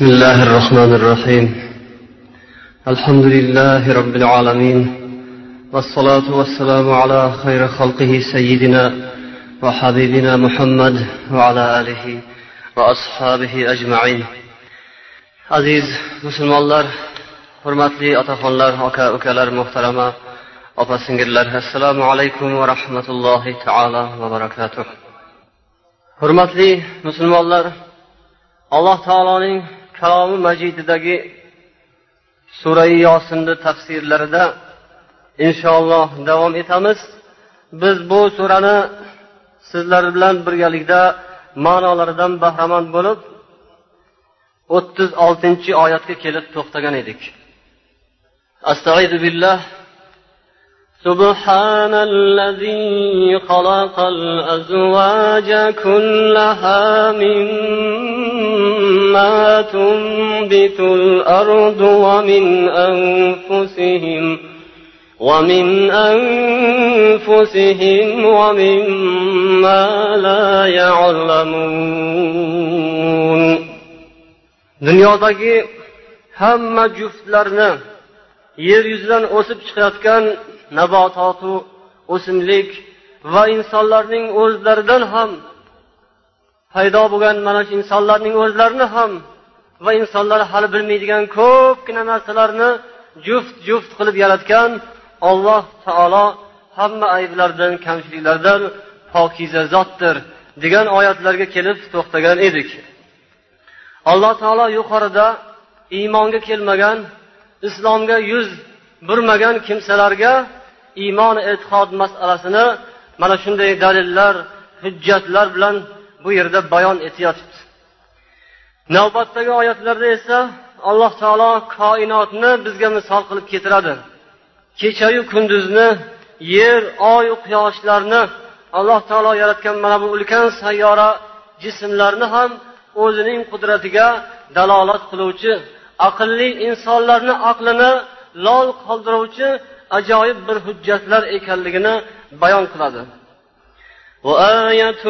بسم الله الرحمن الرحيم. الحمد لله رب العالمين. والصلاة والسلام على خير خلقه سيدنا وحبيبنا محمد وعلى آله وأصحابه أجمعين. عزيز مسلم الله حرمات لي أتخل الله أكاوك المحترمة السلام عليكم ورحمة الله تعالى وبركاته حرمات لي مسلم الله الله تعالى kalomi majididagi surai yosinni tafsirlarida inshaalloh davom etamiz. Biz bu surani sizlar bilan birgalikda ma'nolaridan bahramand bo'lib o'ttiz oltinchi oyatga kelib to'xtagan edik. Astaidu billah سبحان الذي خلق الأزواج كلها مما تنبت الأرض ومن أنفسهم ومن أنفسهم ومما لا يعلمون. dunyodagi hamma juftlarni yer yuzidan o'sib chiqayotgan nabototu o'simlik va insonlarning o'zlaridan ham paydo bo'lgan mana shu insonlarning o'zlarini ham va insonlar hali bilmaydigan ko'pgina narsalarni juft juft qilib yaratgan alloh taolo hamma ayblardan kamchiliklardan pokiza zotdir degan oyatlarga kelib to'xtagan edik. Alloh taolo yuqorida iymonga kelmagan islomga yuz burmagan kimsalarga iymon e'tiqod masalasini mana shunday dalillar hujjatlar bilan bu yerda bayon etyapti navbatdagi oyatlarda esa alloh taolo koinotni bizga misol qilib keltiradi. Kechayu kunduzni yer oyu quyoshlarni alloh taolo yaratgan mana bu ulkan sayyora jismlarni ham o'zining qudratiga dalolat qiluvchi aqlli insonlarni aqlini lol qoldiruvchi ajoyib bir hujjatlar ekanligini bayon qiladi وآية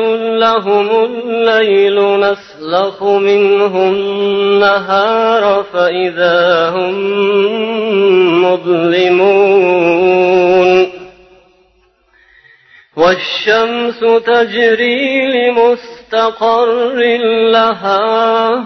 لهم الليل نسلخ منه النهار فإذا هم مظلمون والشمس تجري لمستقر لها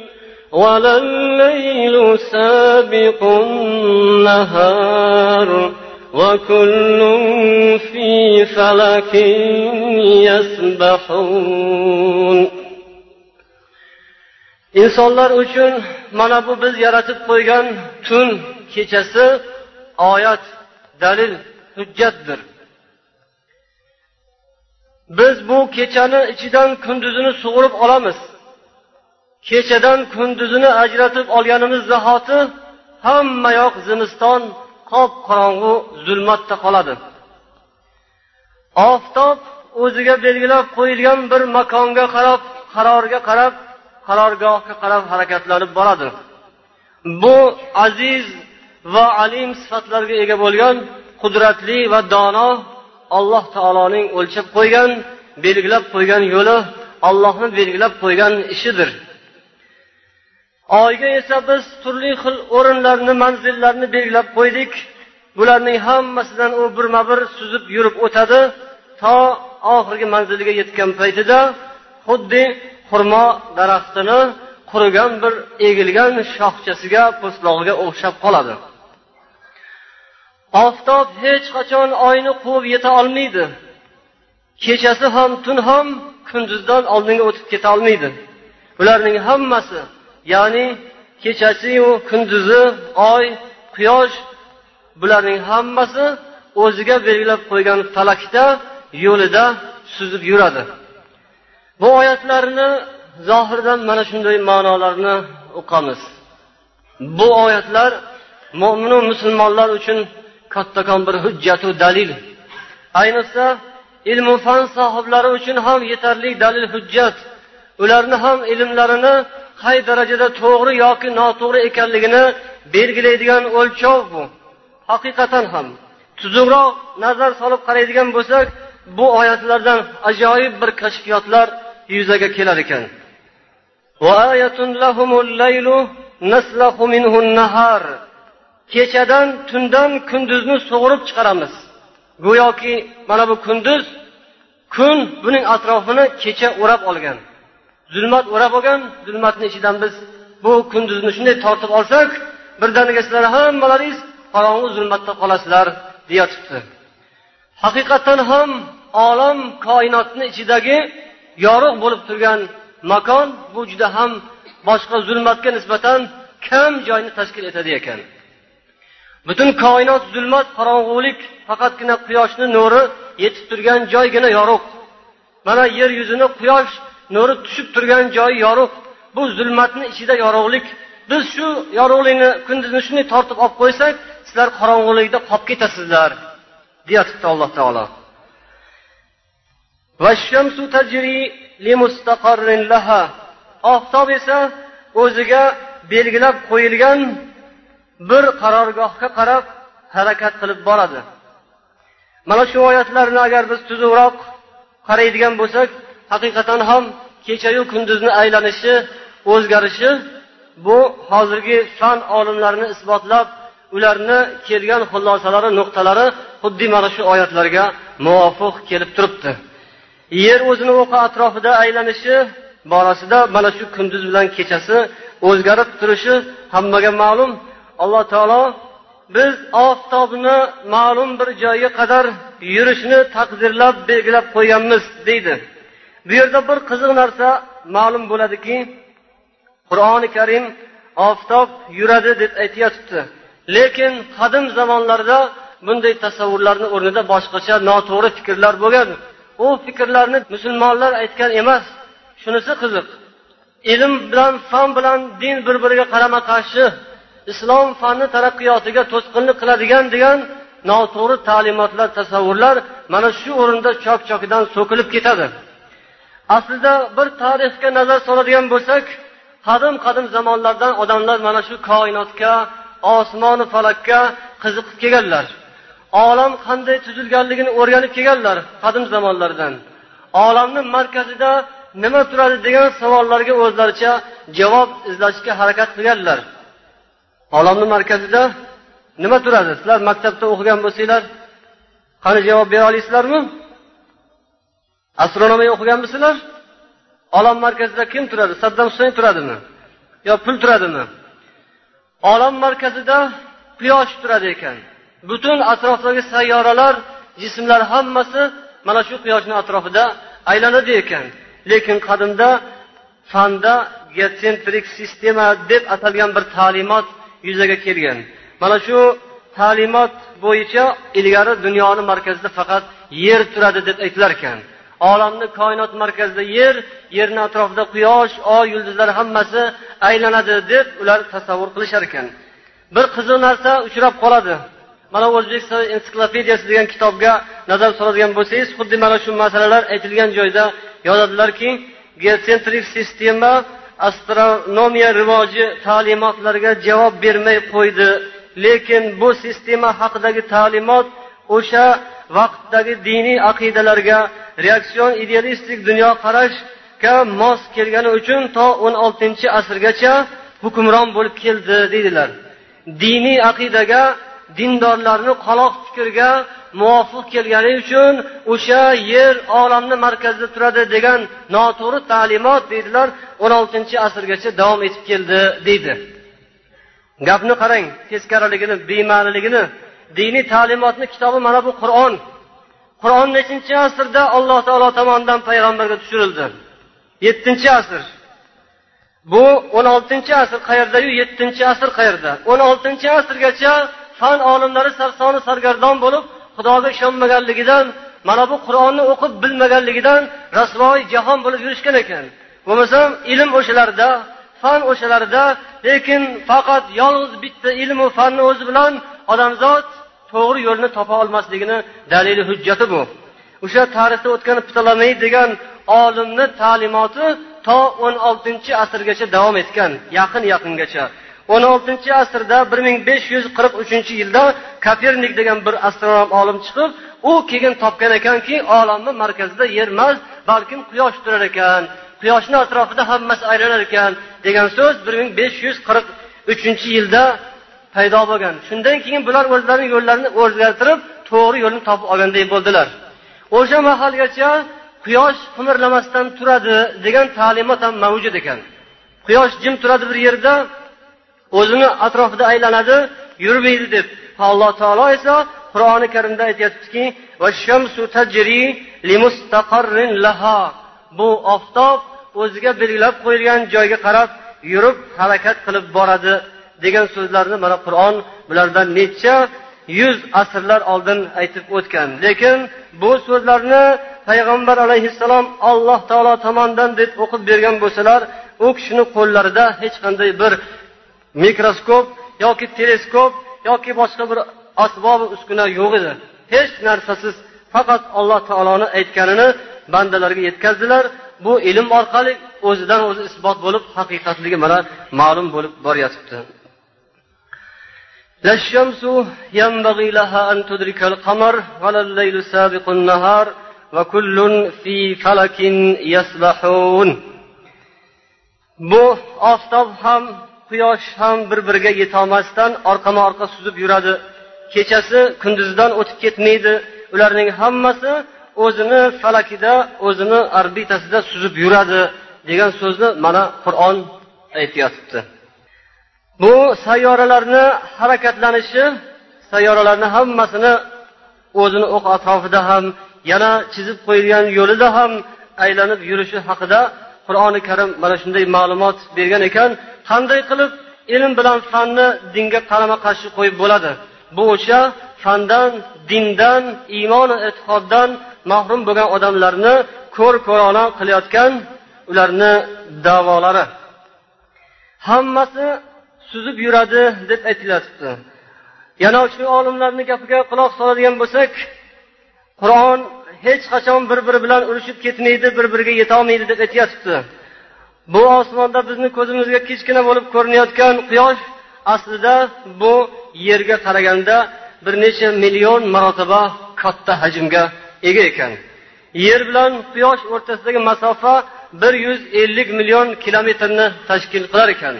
ولا الليل سابق النهار وكل في فلك يسبحون insonlar uchun mana bu biz yaratib qo'ygan tun kechasi oyat dalil hujjatdir biz bu kechani ichidan kunduzini sug'urib olamiz Kechadan kunduzini ajratib olganimiz zahoti hammayoq zimiston qop qorong'u zulmatda qoladi. Oftob o'ziga belgilab qo'yilgan bir makonga qarab qarorga qarab qarorgohga qarab harakatlanib boradi. Bu aziz va alim sifatlarga ega bo'lgan qudratli va dono alloh taoloning o'lchab qo'ygan belgilab qo'ygan yo'li allohni belgilab qo'ygan ishidir. Oyga esa biz turli xil o'rinlarni manzillarni belgilab qo'ydik. Bularning hammasidan u birma bir suzib yurib o'tadi. To oxirgi manziliga yetgan paytida xuddi xurmo daraxtini qurigan bir egilgan shoxchasiga po'stlog'iga o'xshab qoladi. Oftob hech qachon oyni quvib yeta olmaydi. Kechasi ham tun ham kunduzdan oldinga o'tib keta olmaydi. Bularning hammasi ya'ni kechasiyu kunduzi oy quyosh bularning hammasi o'ziga belgilab qo'ygan falakda yo'lida suzib yuradi. Bu oyatlarni zohirdan mana shunday ma'nolarni o'qamiz. Bu oyatlar mo'minu musulmonlar uchun kattakon bir hujjatu dalil. Ayniqsa ilmu fan sohiblari uchun ham yetarli dalil hujjat ularni ham ilmlarini qay darajada to'g'ri yoki noto'g'ri ekanligini belgilaydigan o'lchov bu. Haqiqatan ham tuzukroq nazar solib qaraydigan bo'lsak bu oyatlardan ajoyib bir kashfiyotlar yuzaga kelar ekan. Kechadan tundan kunduzni sug'urib chiqaramiz. Go'yoki mana bu kunduz kun buning atrofini kecha o'rab olgan. Zulmat o'rab olgan zulmatni ichidan biz bu kunduzni shunday tortib olsak birdaniga sizlar hammalaringiz qorong'u zulmatda qolasizlar deyotibdi. Haqiqatdan ham olam koinotni ichidagi yorug' bo'lib turgan makon bu juda ham boshqa zulmatga nisbatan kam joyni tashkil etadi ekan. Butun koinot zulmat qorong'ulik faqatgina quyoshni nuri yetib turgan joygina yorug' mana yer yuzini quyosh nuri tushib turgan joyi yorug' bu zulmatni ichida yorug'lik. Biz shu yorug'likni kunduzni shunday tortib olib qo'ysak sizlar qorong'ulikda qolib ketasizlar deyotibdi alloh taolo. Oftob esa o'ziga belgilab qo'yilgan bir qarorgohga qarab harakat qilib boradi. Mana shu oyatlarni agar biz tuzukroq qaraydigan bo'lsak haqiqatan ham kechayu kunduzni aylanishi o'zgarishi bu hozirgi fan olimlarini isbotlab ularni kelgan xulosalari nuqtalari xuddi mana shu oyatlarga muvofiq kelib turibdi. Yer o'zini o'qi atrofida aylanishi borasida mana shu kunduz bilan kechasi o'zgarib turishi hammaga ma'lum. Alloh taolo biz oftobni ma'lum bir joyga qadar yurishni taqdirlab belgilab qo'yganmiz deydi. Bu yerda bir qiziq narsa ma'lum bo'ladiki qur'oni karim oftob yuradi deb aytyotibdi. Lekin qadim zamonlarda bunday tasavvurlarni o'rnida boshqacha noto'g'ri fikrlar bo'lgan. U fikrlarni musulmonlar aytgan emas shunisi qiziq. Ilm bilan fan bilan din bir biriga qarama qarshi islom fanni taraqqiyotiga to'sqinlik qiladigan degan noto'g'ri ta'limotlar tasavvurlar mana shu o'rinda chok chokidan so'kilib ketadi. Aslida bir tarixga nazar soladigan bo'lsak qadim qadim zamonlardan odamlar mana shu koinotga osmonu falakka qiziqib kelganlar. Olam qanday tuzilganligini o'rganib kelganlar qadim zamonlardan. Olamni markazida nima turadi degan savollarga o'zlaricha javob izlashga harakat qilganlar. Olamni markazida nima turadi? Sizlar maktabda o'qigan bo'lsanglar qani javob bera olasizlarmi? Astronomiya o'qiganmisizlar? Olam markazida kim turadi? Saddam husayn turadimi? Yo pul turadimi? Olam markazida quyosh turadi ekan. Butun atrofdagi sayyoralar jismlar hammasi mana shu quyoshni atrofida aylanadi ekan. Lekin qadimda fanda geotsentrik sistema deb atalgan bir ta'limot yuzaga kelgan. Mana shu ta'limot bo'yicha ilgari dunyoni markazida faqat yer turadi deb aytilar ekan. Olamni koinot markazida yer yerni atrofida quyosh oy yulduzlar hammasi aylanadi deb ular tasavvur qilishar ekan. Bir qiziq narsa uchrab qoladi. Mana o'zbekiston ensiklopediyasi degan kitobga nazar soladigan bo'lsangiz xuddi mana shu masalalar aytilgan joyda yozadilarki geotsentrik sistema astronomiya rivoji ta'limotlariga javob bermay qo'ydi. Lekin bu sistema haqidagi ta'limot o'sha vaqtdagi diniy aqidalarga reaksion idealistik dunyoqarashga mos kelgani uchun to o'n oltinchi asrgacha hukmron bo'lib keldi deydilar. Diniy aqidaga dindorlarni qaloq fikrga muvofiq kelgani uchun o'sha yer olamni markazida turadi degan noto'g'ri ta'limot deydilar o'n oltinchi asrgacha davom etib keldi deydi. Gapni qarang teskariligini bema'niligini diniy ta'limotni kitobi mana bu qur'on. Qur'on nechinchi asrda alloh taolo tomonidan payg'ambarga tushirildi? Yettinchi asr. Bu o'n oltinchi asr qayerdayu? Yettinchi asr qayerda? O'n oltinchi asrgacha fan olimlari sarsoni sargardon bo'lib xudoga ishonmaganligidan mana bu qur'onni o'qib bilmaganligidan rasvoy jahon bo'lib yurishgan ekan. Bo'lmasam ilm o'shalarda fan o'shalarda lekin faqat yolg'iz bitta ilmu fanni o'zi bilan odamzod to'g'ri yo'lni topa olmasligini dalili hujjati bu. O'sha tarixda o'tgan ptolomey degan olimni ta'limoti to o'n oltinchi asrgacha davom etgan yaqin yaqingacha. O'n oltinchi asrda bir ming besh yuz qirq uchinchi yilda kopernik degan bir astronom olim chiqib u keyin topgan ekanki olamni markazida yer emas balkim quyosh turar ekan. Quyoshni atrofida hammasi aylanar ekan degan so'z bir ming besh yuz qirq uchinchi yilda paydo bo'lgan. Shundan keyin bular o'zlarini yo'llarini o'zgartirib to'g'ri yo'lni topib olganday bo'ldilar. O'sha mahalgacha quyosh qimirlamasdan turadi degan ta'limot ham mavjud ekan. Quyosh jim turadi bir yerda o'zini atrofida aylanadi yurmaydi deb. Alloh taolo esa qur'oni karimda aytyaptiki bu oftob o'ziga belgilab qo'yilgan joyga qarab yurib harakat qilib boradi. Degan so'zlarni mana qur'on bulardan necha yuz asrlar oldin aytib o'tgan. Lekin bu so'zlarni payg'ambar alayhissalom alloh taolo tomonidan deb o'qib bergan bo'lsalar u kishini qo'llarida hech qanday bir mikroskop yoki teleskop yoki boshqa bir asbob uskuna yo'q edi. Hech narsasiz faqat alloh taoloni aytganini bandalarga yetkazdilar. Bu ilm orqali o'zidan o'zi isbot bo'lib haqiqatligi mana ma'lum bo'lib boryotibdi. لا الشمس ينبغي لها أن تدرك القمر ولا الليل سابق النهار وكل في فلك يسبحون bu oftob ham quyosh ham bir biriga yetolmasdan orqama orqa suzib yuradi kechasi kunduzidan o'tib ketmaydi ularning hammasi o'zini falakida o'zini orbitasida suzib yuradi degan so'zni mana qur'on aytyotibdi Bu sayyoralarni harakatlanishi sayyoralarni hammasini o'zini o'q atrofida ham yana chizib qo'yilgan yo'lida ham aylanib yurishi haqida qur'oni karim mana shunday ma'lumot bergan ekan. Qanday qilib ilm bilan fanni dinga qarama qarshi qo'yib bo'ladi? Bu o'sha fandan dindan iymon e'tiqoddan mahrum bo'lgan odamlarni ko'r ko'rona qilayotgan ularni davolari. Hammasi suzib yuradi deb aytilyapti. Yana shu olimlarni gapiga quloq soladigan bo'lsak qur'on hech qachon bir biri bilan urushib ketmaydi bir biriga yetolmaydi deb aytyapti bu osmonda bizni ko'zimizga kichkina bo'lib ko'rinayotgan quyosh aslida bu yerga qaraganda bir necha million marotaba katta hajmga ega ekan. Yer bilan quyosh o'rtasidagi masofa bir yuz ellik million kilometrni tashkil qilar ekan.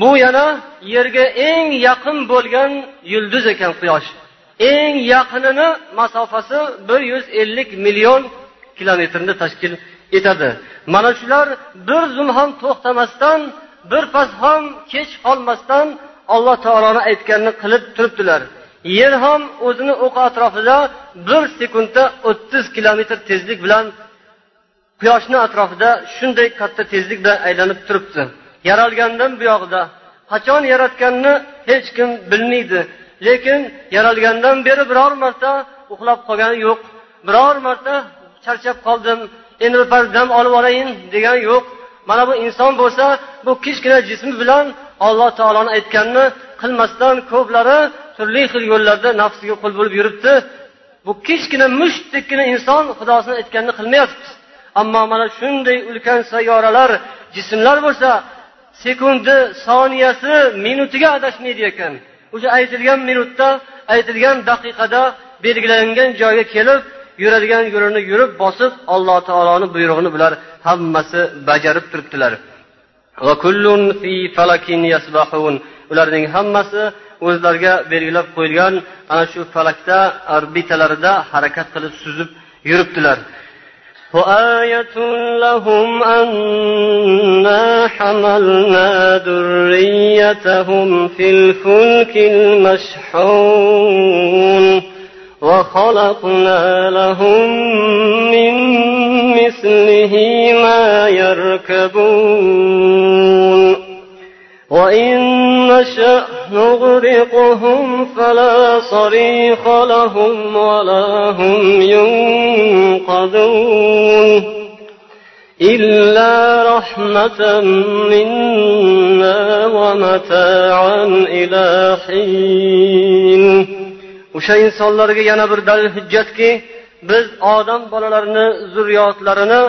Bu yana yerga eng yaqin bo'lgan yulduz ekan quyosh. Eng yaqinini masofasi bir yuz ellik million kilometrni tashkil etadi. Mana shular bir zum ham to'xtamasdan bir pas ham kech qolmasdan alloh taoloni aytganini qilib turibdilar. Yer ham o'zini o'qi atrofida bir sekundda o'ttiz kilometr tezlik bilan quyoshni atrofida shunday katta tezlik bilan aylanib turibdi. Yaralgandan buyog'ida qachon yaratganini hech kim bilmaydi. Lekin yaralgandan beri biror marta uxlab qolgani yo'q. Biror marta charchab qoldim endi birpas dam olib olayin degani yo'q. Mana bu inson bo'lsa bu kichkina jismi bilan alloh taoloni aytganini qilmasdan ko'plari turli xil yo'llarda nafsiga qul bo'lib yuribdi. Bu kichkina mushtdekkina inson xudosini aytganini qilmayapti. Ammo mana shunday ulkan sayyoralar jismlar bo'lsa sekundi soniyasi minutiga adashmaydi ekan. O'sha aytilgan minutda aytilgan daqiqada belgilangan joyga kelib yuradigan yo'lini yurib bosib alloh taoloni buyrug'ini bular hammasi bajarib turibdilar. Ularning hammasi o'zlariga belgilab qo'yilgan ana shu falakda orbitalarida harakat qilib suzib yuribdilar. وآية لهم أنا حملنا ذريتهم في الفلك المشحون وخلقنا لهم من مثله ما يركبون. وإن نشأ نغرقهم فلا صريخ لهم ولا هم ينقذون إلا رحمة منا ومتاعا إلى حين o'sha insonlarga yana bir dalil hujjatki biz odam bolalarini zurriyotlarini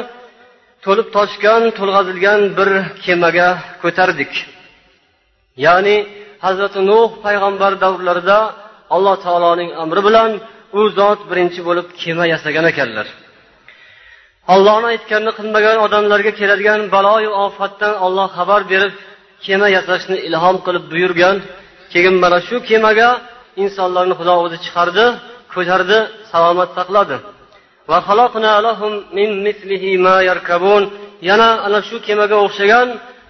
to'lib toshgan to'lg'azilgan bir kemaga ko'tardik ya'ni hazrati nuh payg'ambar davrlarida alloh taoloning amri bilan u zot birinchi bo'lib kema yasagan ekanlar. Ollohni aytganini qilmagan odamlarga keladigan baloyu ofatdan olloh xabar berib kema yasashni ilhom qilib buyurgan keyin mana shu kemaga insonlarni xudo o'zi chiqardi ko'tardi salomat saqladi yana ana shu kemaga o'xshagan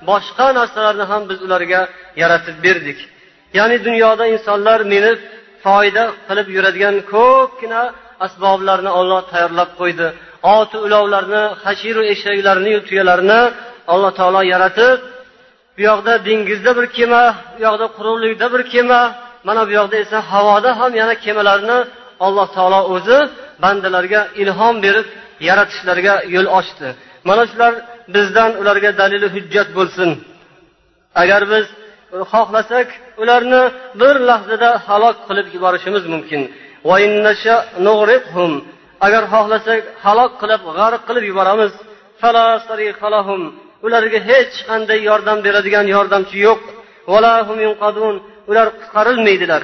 boshqa narsalarni ham biz ularga yaratib berdik. Ya'ni dunyoda insonlar minib foyda qilib yuradigan ko'pgina asboblarni olloh tayyorlab qo'ydi. Oti ulovlarni hashiru eshaklarni tuyalarni alloh taolo yaratib bu yoqda dengizda bir kema bu yoqda quruqlikda bir kema mana bu yoqda esa havoda ham yana kemalarni alloh taolo o'zi bandalarga ilhom berib yaratishlariga yo'l ochdi. Mana shular bizdan ularga dalili hujjat bo'lsin. Agar biz xohlasak ularni bir lahzada halok qilib yuborishimiz mumkin. Agar xohlasak halok qilib g'arq qilib yuboramiz ularga hech qanday yordam beradigan yordamchi yo'q. Ular qutqarilmaydilar.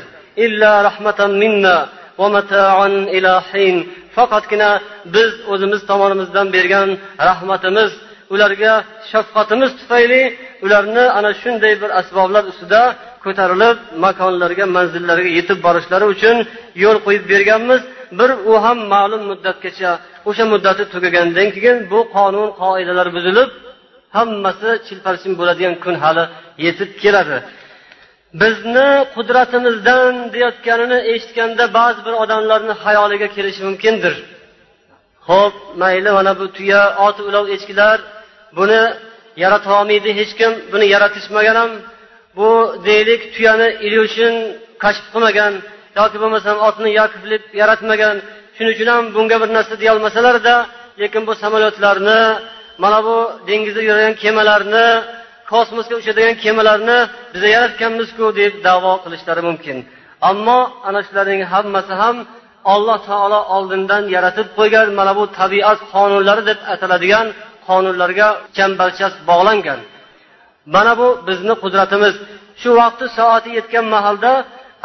Faqatgina biz o'zimiz tomonimizdan bergan rahmatimiz ularga shafqatimiz tufayli ularni ana shunday bir asboblar ustida ko'tarilib makonlarga manzillariga yetib borishlari uchun yo'l qo'yib berganmiz. Bir u ham ma'lum muddatgacha o'sha muddati tugagandan keyin bu qonun qoidalar buzilib hammasi chilparchin bo'ladigan kun hali yetib keladi. Bizni qudratimizdan deyotganini eshitganda ba'zi bir odamlarni xayoliga kelishi mumkindir. Ho'p mayli mana bu tuya oti ulov echkilar buni yaratolmaydi hech kim buni yaratishmagan ham bu deylik tuyani ilyushin kashf qilmagan yoki bo'lmasam otni yakiflib yaratmagan. Shuning uchun ham bunga bir narsa deyolmasalarda lekin bu samolyotlarni mana bu dengizda yuradigan kemalarni kosmosga uchadigan kemalarni biza yaratganmizku deb davo qilishlari mumkin. Ammo ana shularning hammasi ham alloh taolo oldindan yaratib qo'ygan mana bu tabiat qonunlari deb ataladigan qonunlarga chambarchas bog'langan. Mana bu bizni qudratimiz. Shu vaqti soati yetgan mahalda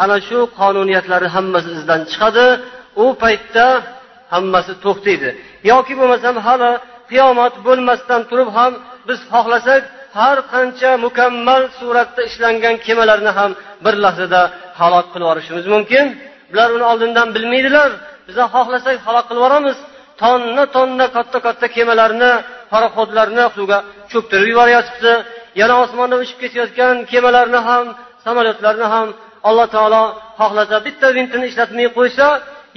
ana shu qonuniyatlarni hammasi izdan chiqadi. U paytda hammasi to'xtaydi. Yoki bo'lmasam hali qiyomat bo'lmasdan turib ham biz xohlasak har qancha mukammal suratda ishlangan kemalarni ham bir lahzada halok qilib yuborishimiz mumkin. Bular uni oldindan bilmaydilar. Biza xohlasak halok qilib yuboramiz. Tonna tonna katta katta kemalarni paroxodlarni suvga cho'ktirib yuboryotibdi yana osmonda uchib ketayotgan kemalarni ham samolyotlarni ham alloh taolo xohlasa bitta vintini ishlatmay qo'ysa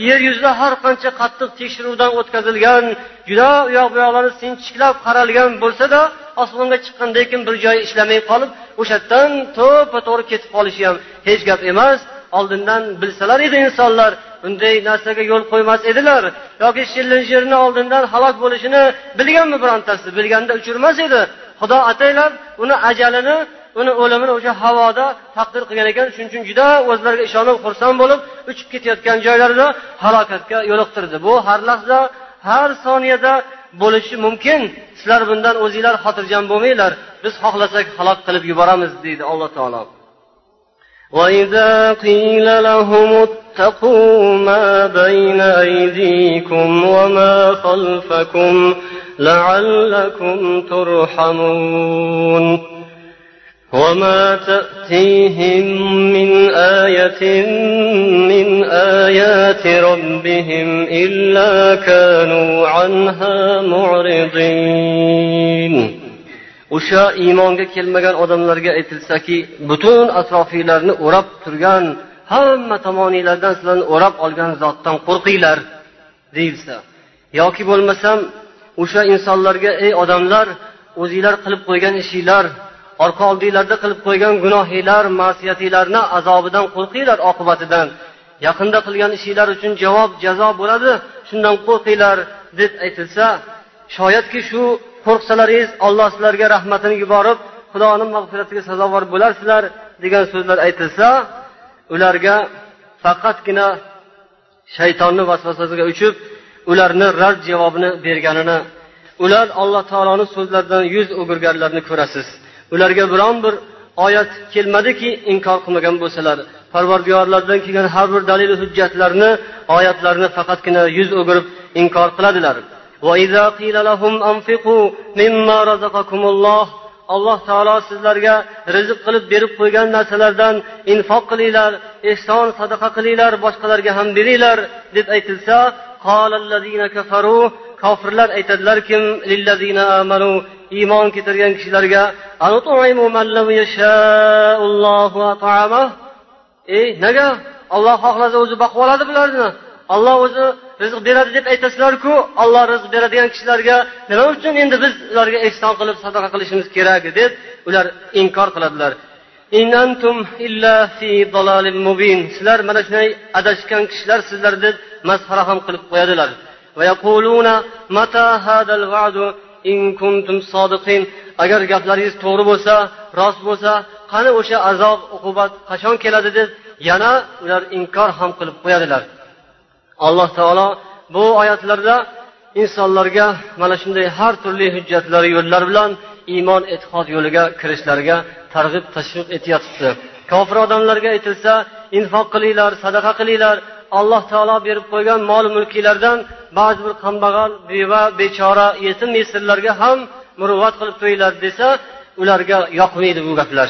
yer yuzida har qancha qattiq tekshiruvdan o'tkazilgan juda u yoq bu yoqlari sinchiklab qaralgan bo'lsada osmonga chiqqandan lekin bir joyi ishlamay qolib o'sha yerdan to'ppa to'g'ri ketib qolishi ham hech gap emas. Oldindan bilsalar edi insonlar bunday narsaga yo'l qo'ymas edilar. Yoki shillinshirni oldindan halok bo'lishini bilganmi birontasi? Bilganda uchirmas edi. Xudo ataylab uni ajalini uni o'limini o'sha havoda taqdir qilgan ekan. Shuning uchun juda o'zlariga ishonib xursand bo'lib uchib ketayotgan joylarida halokatga yo'liqtirdi. Bu har lahza har soniyada bo'lishi mumkin. Sizlar bundan o'zinglar xotirjam bo'lmanglar. Biz xohlasak halok qilib yuboramiz deydi alloh taolo. اتقوا ما بين أيديكم وما خلفكم لعلكم ترحمون وما تأتيهم من آية من آيات ربهم إلا كانوا عنها معرضين o'sha iymonga kelmagan odamlarga aytilsaki butun atrofinglarni o'rab turgan hamma tomoninglardan sizlarni o'rab olgan zotdan qo'rqinglar deyilsa. Yoki bo'lmasam o'sha insonlarga ey odamlar o'zinglar qilib qo'ygan ishinglar orqa oldinglarda qilib qo'ygan gunohinglar ma'siyatinglarni azobidan qo'rqinglar oqibatidan. Yaqinda qilgan ishinglar uchun javob jazo bo'ladi shundan qo'rqinglar deb aytilsa shoyatki shu qo'rqsalaringiz olloh sizlarga rahmatini yuborib xudoni mag'firatiga sazovor bo'larsizlar degan so'zlar aytilsa ularga faqatgina shaytonni vasvasasiga uchib ularni rad javobini berganini ular alloh taoloni so'zlaridan yuz o'girganlarini ko'rasiz. Ularga biron bir oyat kelmadiki inkor qilmagan bo'lsalar. Parvardigorlardan kelgan har bir dalil hujjatlarni oyatlarni faqatgina yuz o'girib inkor qiladilar. Alloh taolo sizlarga rizq qilib berib qo'ygan narsalardan infoq qilinglar ehson sadaqa qilinglar boshqalarga ham beringlar deb aytilsa kofirlar aytadilarki iymon keltirgan kishilarga ey nega olloh xohlasa o'zi boqib oladi bularni? Olloh o'zi rizq beradi deb aytasizlarku olloh rizq beradigan kishilarga nima uchun endi biz ularga ehson qilib sadaqa qilishimiz kerak deb ular inkor qiladilar. Sizlar mana shunday adashgan kishilar sizlar deb masxara ham qilib qo'yadilar. Agar gaplaringiz to'g'ri bo'lsa rost bo'lsa qani o'sha azob uqubat qachon keladi deb yana ular inkor ham qilib qo'yadilar. Alloh taolo bu oyatlarda insonlarga mana shunday har turli hujjatlar yo'llar bilan iymon e'tiqod yo'liga kirishlariga targ'ib tashviq etyapti. Kofir odamlarga aytilsa infoq qilinglar sadaqa qilinglar alloh taolo berib qo'ygan mol mulkinglardan ba'zi bir kambag'al beva bechora yetim yesirlarga ham muruvvat qilib qo'yinglar desa ularga yoqmaydi bu gaplar.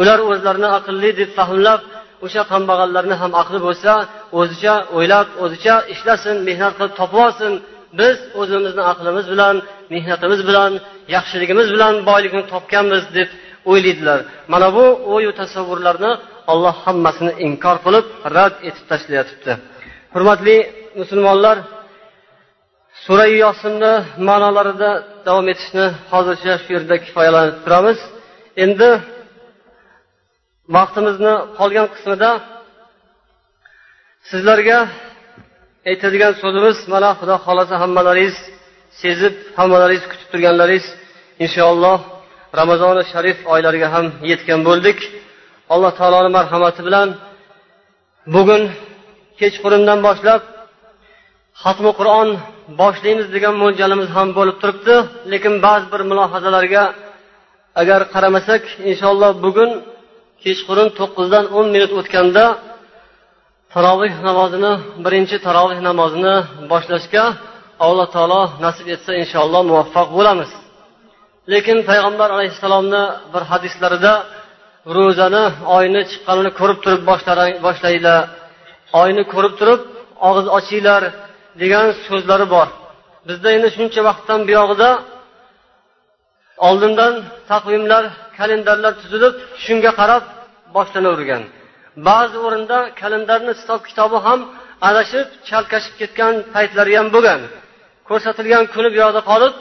Ular o'zlarini aqlli deb fahmlab o'sha kambag'allarni ham aqli bo'lsa o'zicha o'ylab o'zicha ishlasin mehnat qilib topib olsin. Biz o'zimizni aqlimiz bilan mehnatimiz bilan yaxshiligimiz bilan boylikni topganmiz deb o'ylaydilar. Mana bu o'yu tasavvurlarni olloh hammasini inkor qilib rad etib tashlayotibdi hurmatli musulmonlar surai yosinni ma'nolarida davom etishni hozircha shu yerda kifoyalanib turamiz. Endi vaqtimizni qolgan qismida sizlarga aytadigan so'zimiz mana xudo xohlasa hammalaringiz sezib hammalaringiz kutib turganlaringiz inshaalloh ramazoni sharif oylariga ham yetgan bo'ldik. Alloh taoloni marhamati bilan bugun kechqurundan boshlab xatmi qur'on boshlaymiz degan mo'ljalimiz ham bo'lib turibdi. Lekin ba'zi bir mulohazalarga agar qaramasak inshaalloh bugun kechqurun to'qqizdan o'n minut o'tganda taroveh namozini birinchi taroveh namozini boshlashga alloh taolo nasib etsa inshaalloh muvaffaq bo'lamiz. Lekin payg'ambar alayhissalomni bir hadislarida ro'zani oyni chiqqanini ko'rib turib boshlanglar oyni ko'rib turib og'iz ochinglar degan so'zlari bor. Bizda endi shuncha vaqtdan buyog'ida oldindan taqvimlar kalendarlar tuzilib shunga qarab boshlanavergan. Ba'zi o'rinda kalendarni hisob kitobi ham adashib chalkashib ketgan paytlari ham bo'lgan. Ko'rsatilgan kuni bu yoqda qolib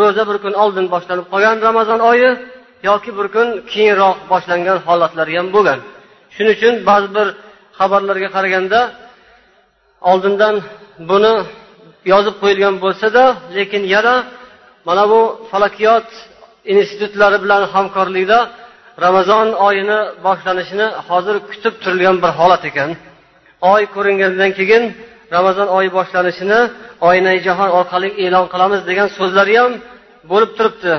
ro'za bir kun oldin boshlanib qolgan ramazon oyi yoki bir kun keyinroq boshlangan holatlari ham bo'lgan. Shuning uchun ba'zi bir xabarlarga qaraganda oldindan buni yozib qo'yilgan bo'lsada lekin yana mana bu falakiyot institutlari bilan hamkorlikda ramazon oyini boshlanishini hozir kutib turilgan bir holat ekan. Oy ko'ringandan keyin ramazon oyi boshlanishini oynai jahon orqali e'lon qilamiz degan so'zlari ham bo'lib turibdi.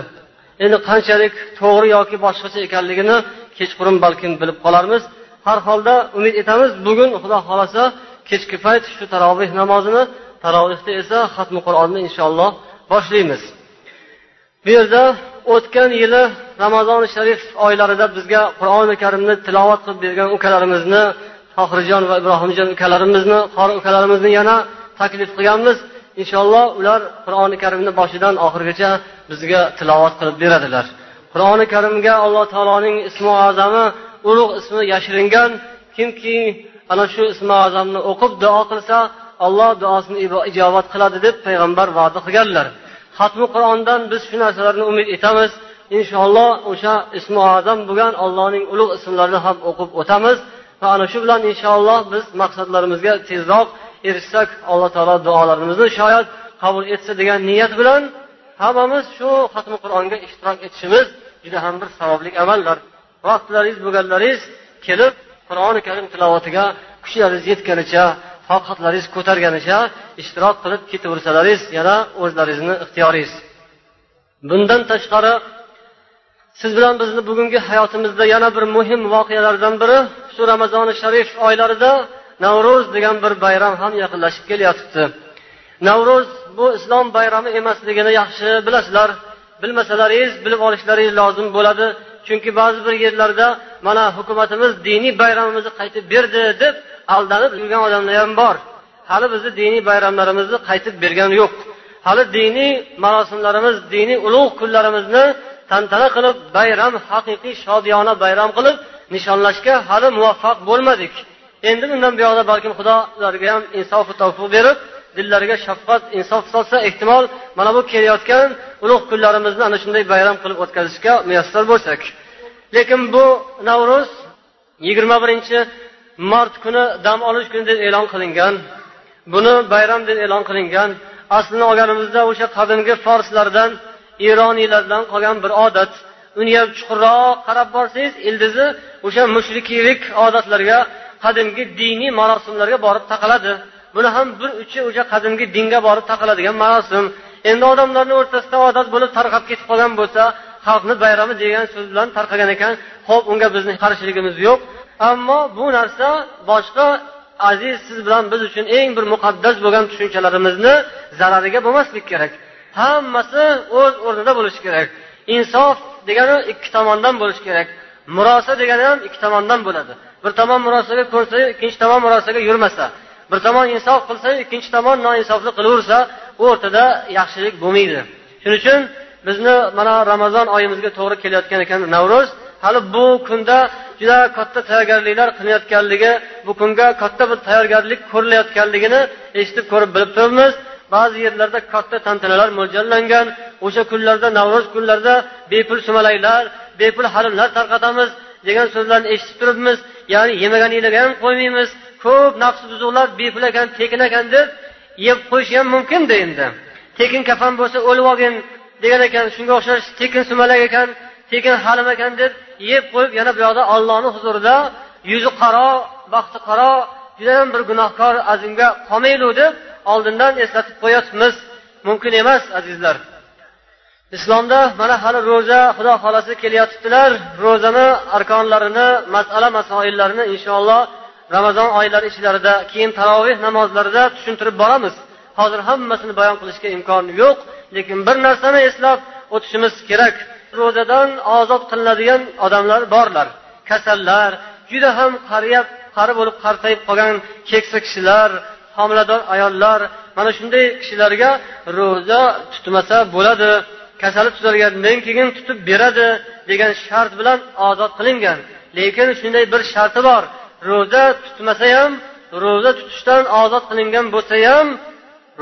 Endi qanchalik to'g'ri yoki boshqacha ekanligini kechqurun balkim bilib qolarmiz. Har holda umid etamiz bugun xudo xohlasa kechki payt shu taroveh namozini tarovehda esa xatmi qur'onni inshaalloh boshlaymiz. Bu yerda o'tgan yili ramazoni sharif oylarida bizga qur'oni karimni tilovat qilib bergan ukalarimizni tohirjon va ibrohimjon ukalarimizni qori ukalarimizni yana taklif qilganmiz. Inshaalloh ular qur'oni karimni boshidan oxirigacha bizga tilovat qilib beradilar. Qur'oni karimga alloh taoloning ismi azami ulug' ismi yashiringan. Kimki ana shu ismi azamni o'qib duo qilsa alloh duosini ijobat qiladi deb payg'ambar va'da qilganlar. Xatmi qur'ondan biz shu narsalarni umid etamiz. Inshaalloh o'sha ismi azam bo'lgan allohning ulug' ismlarini ham o'qib o'tamiz. Va ana shu bilan inshaalloh biz maqsadlarimizga tezroq erishsak alloh taolo duolarimizni shoyat qabul etsa degan niyat bilan hammamiz shu xatmi qur'onga ishtirok etishimiz juda ham bir savobli amallar. Vaqtlaringiz bo'lganlaringiz kelib qur'oni karim tilovatiga kuchlaringiz yetganicha toqatlaringiz ko'targanicha ishtirok qilib ketaversalaringiz yana o'zlaringizni ixtiyoringiz. Bundan tashqari siz bilan bizni bugungi hayotimizda yana bir muhim voqealardan biri shu ramazoni sharif oylarida navro'z degan bir bayram ham yaqinlashib kelyotibdi. Navro'z bu islom bayrami emasligini yaxshi bilasizlar. Bilmasalaringiz bilib olishlaringiz lozim bo'ladi. Chunki ba'zi bir yerlarda mana hukumatimiz diniy bayramimizni qaytib berdi deb aldanib yurgan odamlar ham bor. Hali bizni diniy bayramlarimizni qaytib bergani yo'q. Hali diniy marosimlarimiz diniy ulug' kunlarimizni tantana qilib bayram haqiqiy shodiyona bayram qilib nishonlashga hali muvaffaq bo'lmadik. Endi bundan buyog'da balkim xudo ularga ham insofu tavfiq berib dillariga shafqat insof solsa ehtimol mana bu kelayotgan ulug' kunlarimizni ana shunday bayram qilib o'tkazishga muyassar bo'lsak. Lekin bu navro'z yigirma birinchi mart kuni dam olish kuni deb e'lon qilingan. Buni bayram deb e'lon qilingan. Aslini olganimizda o'sha qadimgi forslardan eroniylardan qolgan bir odat. Uni ham chuqurroq qarab borsangiz ildizi o'sha mushrikiylik odatlarga qadimgi diniy marosimlarga borib taqaladi. Buni ham bir uchi o'sha qadimgi dinga borib taqaladigan marosim. Endi odamlarni o'rtasida odat bo'lib tarqab ketib qolgan bo'lsa xalqni bayrami degan so'z bilan tarqagan ekan. Ho'p unga bizni qarshiligimiz yo'q. Ammo bu narsa boshqa aziz siz bilan biz uchun eng bir muqaddas bo'lgan tushunchalarimizni zarariga bo'lmaslik kerak. Hammasi o'z o'rnida bo'lishi kerak. Insof degani ikki tomondan bo'lishi kerak. Murosa degani ham ikki tomondan bo'ladi. Bir tomon murosaga ko'nsa ikkinchi tomon murosaga yurmasa bir tomon insof qilsa ikkinchi tomon noinsoflik qilaversa o'rtada yaxshilik bo'lmaydi. Shuning uchun bizni mana ramazon oyimizga to'g'ri kelayotgan ekan navro'z. Hali bu kunda juda katta tayyorgarliklar qilinayotganligi bu kunga katta bir tayyorgarlik ko'rilayotganligini eshitib ko'rib bilib turibmiz. Ba'zi yerlarda katta tantanalar mo'ljallangan o'sha kunlarda navro'z kunlarida bepul sumalaklar bepul halimlar tarqatamiz degan so'zlarni eshitib turibmiz. Ya'ni yemaganinglarga ham qo'ymaymiz. Ko'p nafsi buzuqlar bepul ekan tekin ekan deb yeb qo'yish ham mumkinda endi. Tekin kafan bo'lsa o'lib olgin degan ekan shunga o'xshash tekin sumalak ekan. Tekin halim ekan deb yeb qo'yib yana bu yoqda ollohni huzurida yuzi qaro baxti qaro judayam bir gunohkor azimga qolmaylik deb oldindan eslatib qo'yyapmiz mumkin emas azizlar. Islomda mana hali ro'za xudo xohlasa kelyotibdilar. Ro'zani arkonlarini masala masoillarini inshaalloh ramazon oylari ichlarida keyin taroveh namozlarida tushuntirib boramiz. Hozir hammasini bayon qilishga imkon yo'q lekin bir narsani eslab o'tishimiz kerak. Ro'zadan ozod qilinadigan odamlar borlar. Kasallar juda ham qariyab qari bo'lib qartayib qolgan keksa kishilar homilador ayollar mana shunday kishilarga ro'za tutmasa bo'ladi. Kasali tuzalgandan keyin tutib beradi degan shart bilan ozod qilingan. Lekin shunday bir sharti bor. Ro'za tutmasa ham ro'za tutishdan ozod qilingan bo'lsa ham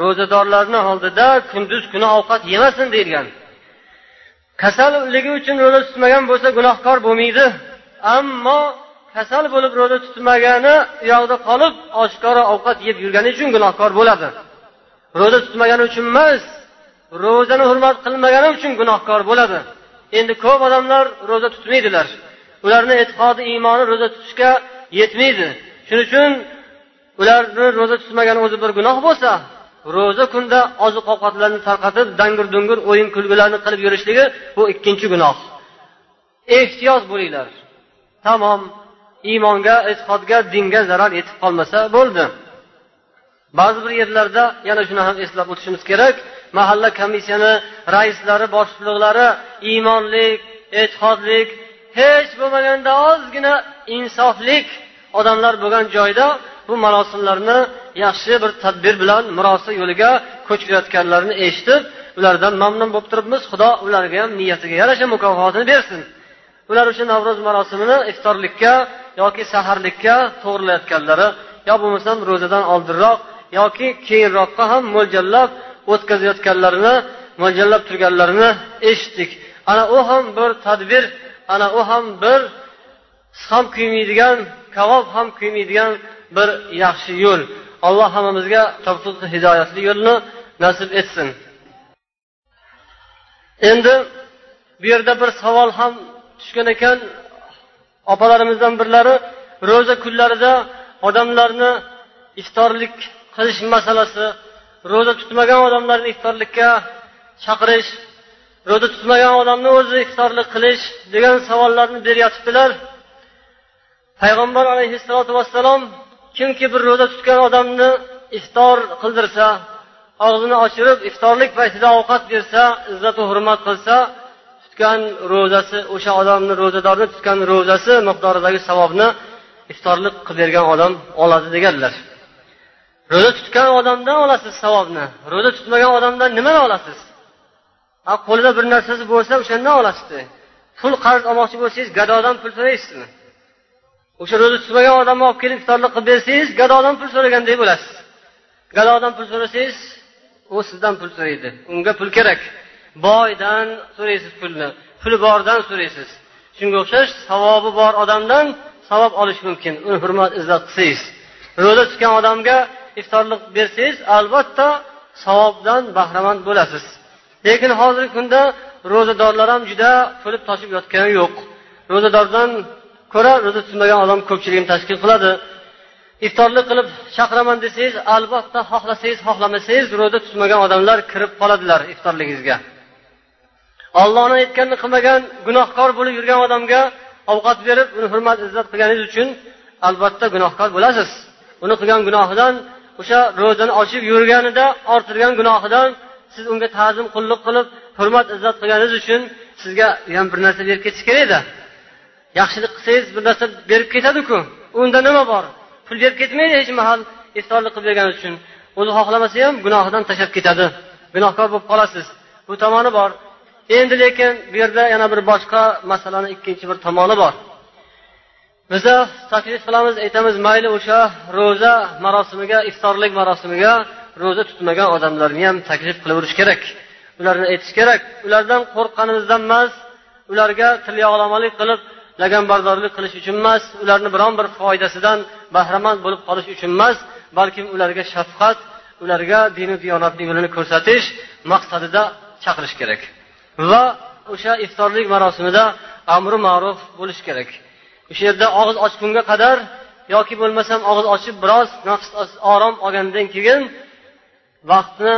ro'zadorlarni oldida kunduz kuni ovqat yemasin deyilgan. Kasalligi uchun ro'za tutmagan bo'lsa gunohkor bo'lmaydi. Ammo kasal bo'lib ro'za tutmagani u yoqda qolib oshkora ovqat yeb yurgani uchun gunohkor bo'ladi. Ro'za tutmagani uchun emas ro'zani hurmat qilmagani uchun gunohkor bo'ladi. Endi ko'p odamlar ro'za tutmaydilar. Ularni e'tiqodi iymoni ro'za tutishga yetmaydi. Shuning uchun ularni ro'za tutmagani o'zi bir gunoh bo'lsa ro'za kunda oziq ovqatlarni tarqatib dangur dungur o'yin kulgularni qilib yurishligi bu ikkinchi gunoh. Ehtiyot bo'linglar. Tamom iymonga e'tiqodga dinga zarar yetib qolmasa bo'ldi. Ba'zi bir yerlarda yana shuni ham eslab o'tishimiz kerak. Mahalla komissiyani raislari boshliqlari iymonlik e'tiqodlik hech bo'lmaganda ozgina insoflik odamlar bo'lgan joyda bu marosimlarni yaxshi bir tadbir bilan murosa yo'liga ko'chirayotganlarini eshitib ulardan mamnun bo'lib turibmiz. Xudo ularga ham niyatiga yarasha mukofotini bersin. Ular uchun navro'z marosimini iftorlikka yoki saharlikka to'g'irlayotganlari yo bo'lmasam ro'zadan oldinroq yoki keyinroqqa ham mo'ljallab o'tkazayotganlarini mo'ljallab turganlarini eshitdik. Ana u ham bir tadbir ana u ham bir ham kuymaydigan kavob ham kuymaydigan bir yaxshi yo'l. Alloh hammamizga tavfiq hidoyatli yo'lni nasib etsin. Endi bu yerda bir savol ham tushgan ekan. Opalarimizdan birlari ro'za kunlarida odamlarni iftorlik qilish masalasi ro'za tutmagan odamlarni iftorlikka chaqirish ro'za tutmagan odamni o'zi iftorlik qilish degan savollarni beryotibdilar. Payg'ambar alayhissalotu vassalom kimki bir ro'za tutgan odamni iftor qildirsa og'zini ochirib iftorlik paytida ovqat bersa izzatu hurmat qilsa tutgan ro'zasi o'sha odamni ro'zadorni tutgan ro'zasi miqdoridagi savobni iftorlik qilib bergan odam oladi deganlar. Ro'za tutgan odamdan olasiz savobni ro'za tutmagan odamdan nimani olasiz? Ha qo'lida bir narsasi bo'lsa o'shandan olasizda pul qarz olmoqchi bo'lsangiz gadodan pul so'raysizmi? O'sha ro'za tutmagan odamni olib kelib iftorlik qilib bersangiz gadodan pul so'ragandek bo'lasiz. Gadodan pul so'rasangiz u sizdan pul so'raydi. Unga pul kerak. Boydan so'raysiz pulni puli bordan so'raysiz. Shunga o'xshash savobi bor odamdan savob olish mumkin. Uni hurmat izzat qilsangiz. Ro'za tutgan odamga iftorlik bersangiz albatta savobdan bahramand bo'lasiz. Lekin hozirgi kunda ro'zadorlar ham juda to'lib toshib yotgani yo'q. Ro'zadordan ko'ra ro'za tutmagan odam ko'pchiligini tashkil qiladi. Iftorlik qilib chaqiraman desangiz albatta xohlasangiz xohlamasangiz ro'za tutmagan odamlar kirib qoladilar iftorligingizga. Ollohni aytganini qilmagan gunohkor bo'lib yurgan odamga ovqat berib uni hurmat izzat qilganingiz uchun albatta gunohkor bo'lasiz. Uni qilgan gunohidan o'sha ro'zani ochib yurganida orttirgan gunohidan siz unga ta'zim qulluq qilib hurmat izzat qilganingiz uchun sizga ham bir narsa berib ketish kerak edi. Yaxshilik qilsangiz bir narsa berib ketadiku. Unda nima bor? Pul berib ketmaydi hech mahal. Iftorlik qilib bergani uchun. O'zi xohlamasa ham gunohidan tashlab ketadi. Gunohkor bo'lib qolasiz. Bu tomoni bor. Endi lekin bu yerda yana bir boshqa masalani ikkinchi bir tomoni bor. Biza taklif qilamiz aytamiz mayli o'sha ro'za marosimiga iftorlik marosimiga ro'za tutmagan odamlarni ham taklif qilaverish kerak. Ularni aytish kerak. Ulardan qo'rqqanimizdan emas ularga tilyog'lamalik qilib laganbardorlik qilish uchun emas ularni biron bir foydasidan bahramand bo'lib qolish uchun emas balkim ularga shafqat ularga dini diyonatni yo'lini ko'rsatish maqsadida chaqirish kerak. Va o'sha iftorlik marosimida amri ma'ruf bo'lish kerak. O'sha yerda og'iz ochgunga qadar yoki bo'lmasam og'iz ochib biroz nafs orom olgandan keyin vaqtni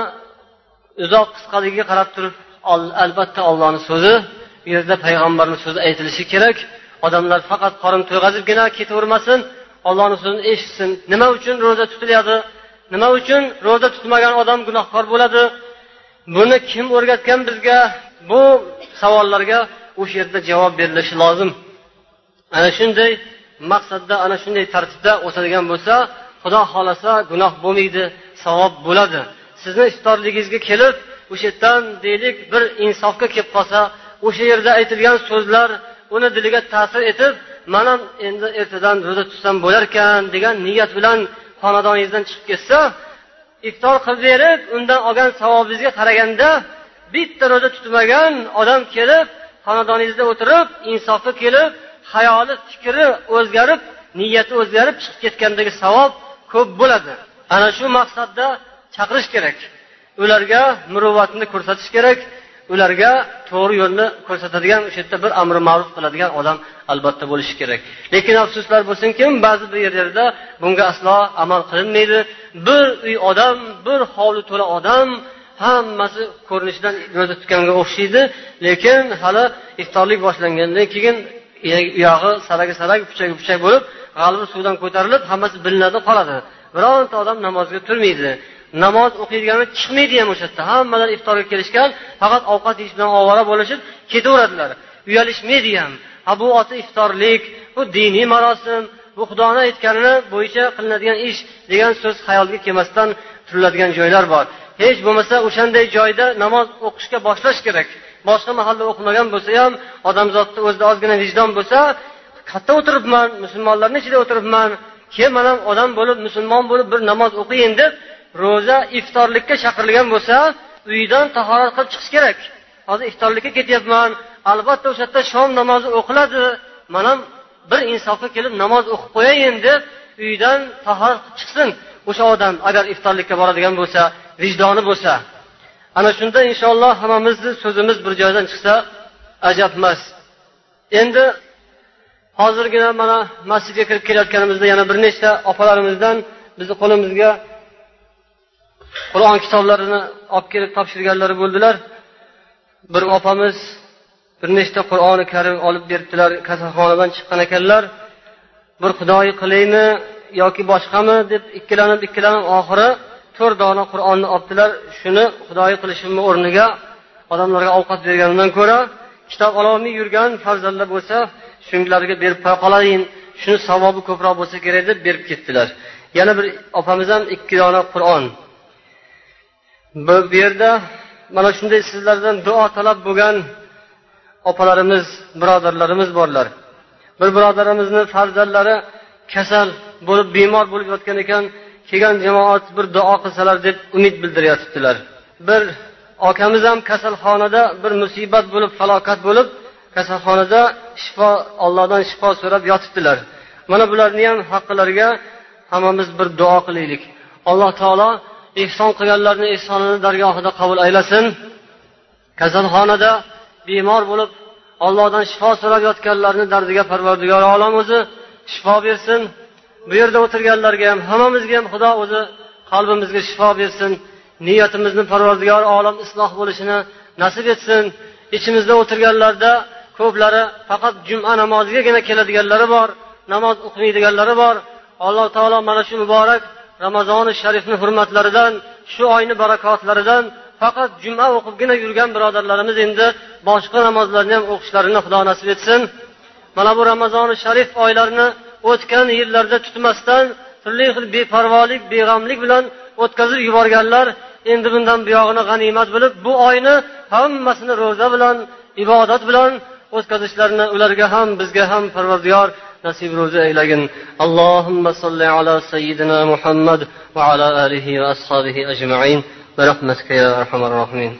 uzoq qisqaligiga qarab turib albatta ollohni so'zi bu yerda payg'ambarni so'zi aytilishi kerak. Odamlar faqat qorin to'yg'azibgina ketavermasin ollohni so'zini eshitsin. Nima uchun ro'za tutilyapti? Nima uchun ro'za tutmagan odam gunohkor bo'ladi? Buni kim o'rgatgan bizga? Bu savollarga o'sha yerda javob berilishi lozim. Ana shunday maqsadda ana shunday tartibda o'tadigan bo'lsa xudo xohlasa gunoh bo'lmaydi savob bo'ladi. Sizni iftorligingizga kelib o'sha yerdan deylik bir insofga kelib qolsa o'sha yerda aytilgan so'zlar uni diliga ta'sir etib man ham endi ertadan ro'za tutsam bo'larkan degan niyat bilan xonadoningizdan chiqib ketsa iftor qilib berib undan olgan savobingizga qaraganda bitta ro'za tutmagan odam kelib xonadoningizda o'tirib insofga kelib hayoli fikri o'zgarib niyati o'zgarib chiqib ketgandagi savob ko'p bo'ladi. Ana shu maqsadda chaqirish kerak. Ularga muruvvatni ko'rsatish kerak. Ularga to'g'ri yo'lni ko'rsatadigan o'sha yerda bir amri ma'ruf qiladigan odam albatta bo'lishi kerak. Lekin afsuslar bo'lsinki ba'zi bir yerlarda bunga aslo amal qilinmaydi. Bir uy odam bir hovli to'la odam hammasi ko'rinishidan ro'za tutganga o'xshaydi. Lekin hali iftorlik boshlangandan keyin uyog'i saragi sarag puchagi puchak bo'lib g'alvi suvdan ko'tarilib hammasi bilinadi qoladi. Bironta odam namozga turmaydi. Namoz o'qiydigani chiqmaydi ham o'sha yerda hammalar iftorga kelishgan faqat ovqat yeyish bilan ovora bo'lishib ketaveradilar. Uyalishmaydi ham. Ha bu oti iftorlik bu diniy marosim bu xudoni aytganini bo'yicha qilinadigan ish degan so'z xayolga kelmasdan turiladigan joylar bor. Hech bo'lmasa o'shanday joyda namoz o'qishga boshlash kerak. Boshqa mahalda o'qimagan bo'lsa ham odamzodni o'zida ozgina vijdon bo'lsa qayerda o'tiribman musulmonlarni ichida o'tiribman. Keyin man ham odam bo'lib musulmon bo'lib bir namoz o'qiyin deb ro'za iftorlikka chaqirilgan bo'lsa uydan tahorat qilib chiqish kerak. Hozir iftorlikka ketyapman albatta o'sha yerda shom namozi o'qiladi. Man ham bir insofga kelib namoz o'qib qo'yayin deb uydan tahorat qilib chiqsin. O'sha odam agar iftorlikka boradigan bo'lsa vijdoni bo'lsa. Ana shunda inshaalloh hammamizni so'zimiz bir joydan chiqsa ajabmas endi hozirgina mana masjidga kirib kelayotganimizda yana bir nechta opalarimizdan bizni qo'limizga qur'on kitoblarini olib kelib topshirganlari bo'ldilar. Bir opamiz bir nechta qur'oni karim olib beribdilar kasalxonadan chiqqan ekanlar. Bir xudoyi qilaymi yoki boshqami deb ikkilanib ikkilanib oxiri to'rt dona qur'onni olibdilar. Shuni xudoyi qilishimni o'rniga odamlarga ovqat berganimdan ko'ra kitob ololmay yurgan farzandlar bo'lsa shularga berib qo'ya qolayin. Shuni savobi ko'proq bo'lsa kerak deb berib ketdilar. Yana bir opamiz ham ikki dona qur'on bu yerda mana shunday sizlardan duo talab bo'lgan opalarimiz birodarlarimiz borlar. Bir birodarimizni farzandlari kasal bo'lib bemor bo'lib yotgan ekan kelgan jamoat bir duo qilsalar deb umid bildiryotibdilar bir akamiz ham kasalxonada bir musibat bo'lib falokat bo'lib kasalxonada shifo ollohdan shifo so'rab yotibdilar. Mana bularni ham haqqilariga hammamiz bir duo qilaylik. Alloh taolo ehson qilganlarni ehsonini dargohida qabul aylasin. Kasalxonada bemor bo'lib ollohdan shifo so'rab yotganlarni dardiga parvardigor olam o'zi shifo bersin. Bu yerda o'tirganlarga ham hammamizga ham xudo o'zi qalbimizga shifo bersin. Niyatimizni parvardigor olam isloh bo'lishini nasib etsin. Ichimizda o'tirganlarda ko'plari faqat juma namozigagina keladiganlari bor namoz o'qimaydiganlari bor. Alloh taolo mana shu muborak ramazoni sharifni hurmatlaridan shu oyni barakotlaridan faqat juma o'qibgina yurgan birodarlarimiz endi boshqa namozlarni ham o'qishlarini xudo nasib etsin. Mana bu ramazoni sharif oylarini o'tgan yillarda tutmasdan turli xil beparvolik beg'amlik bilan o'tkazib yuborganlar endi bundan buyog'ini g'animat bilib bu oyni hammasini ro'za bilan ibodat bilan o'tkazishlarini ularga ham bizga ham parvardigor نسيب روز إليهم اللهم صل على سيدنا محمد وعلى آله وأصحابه أجمعين. برحمتك يا أرحم الراحمين.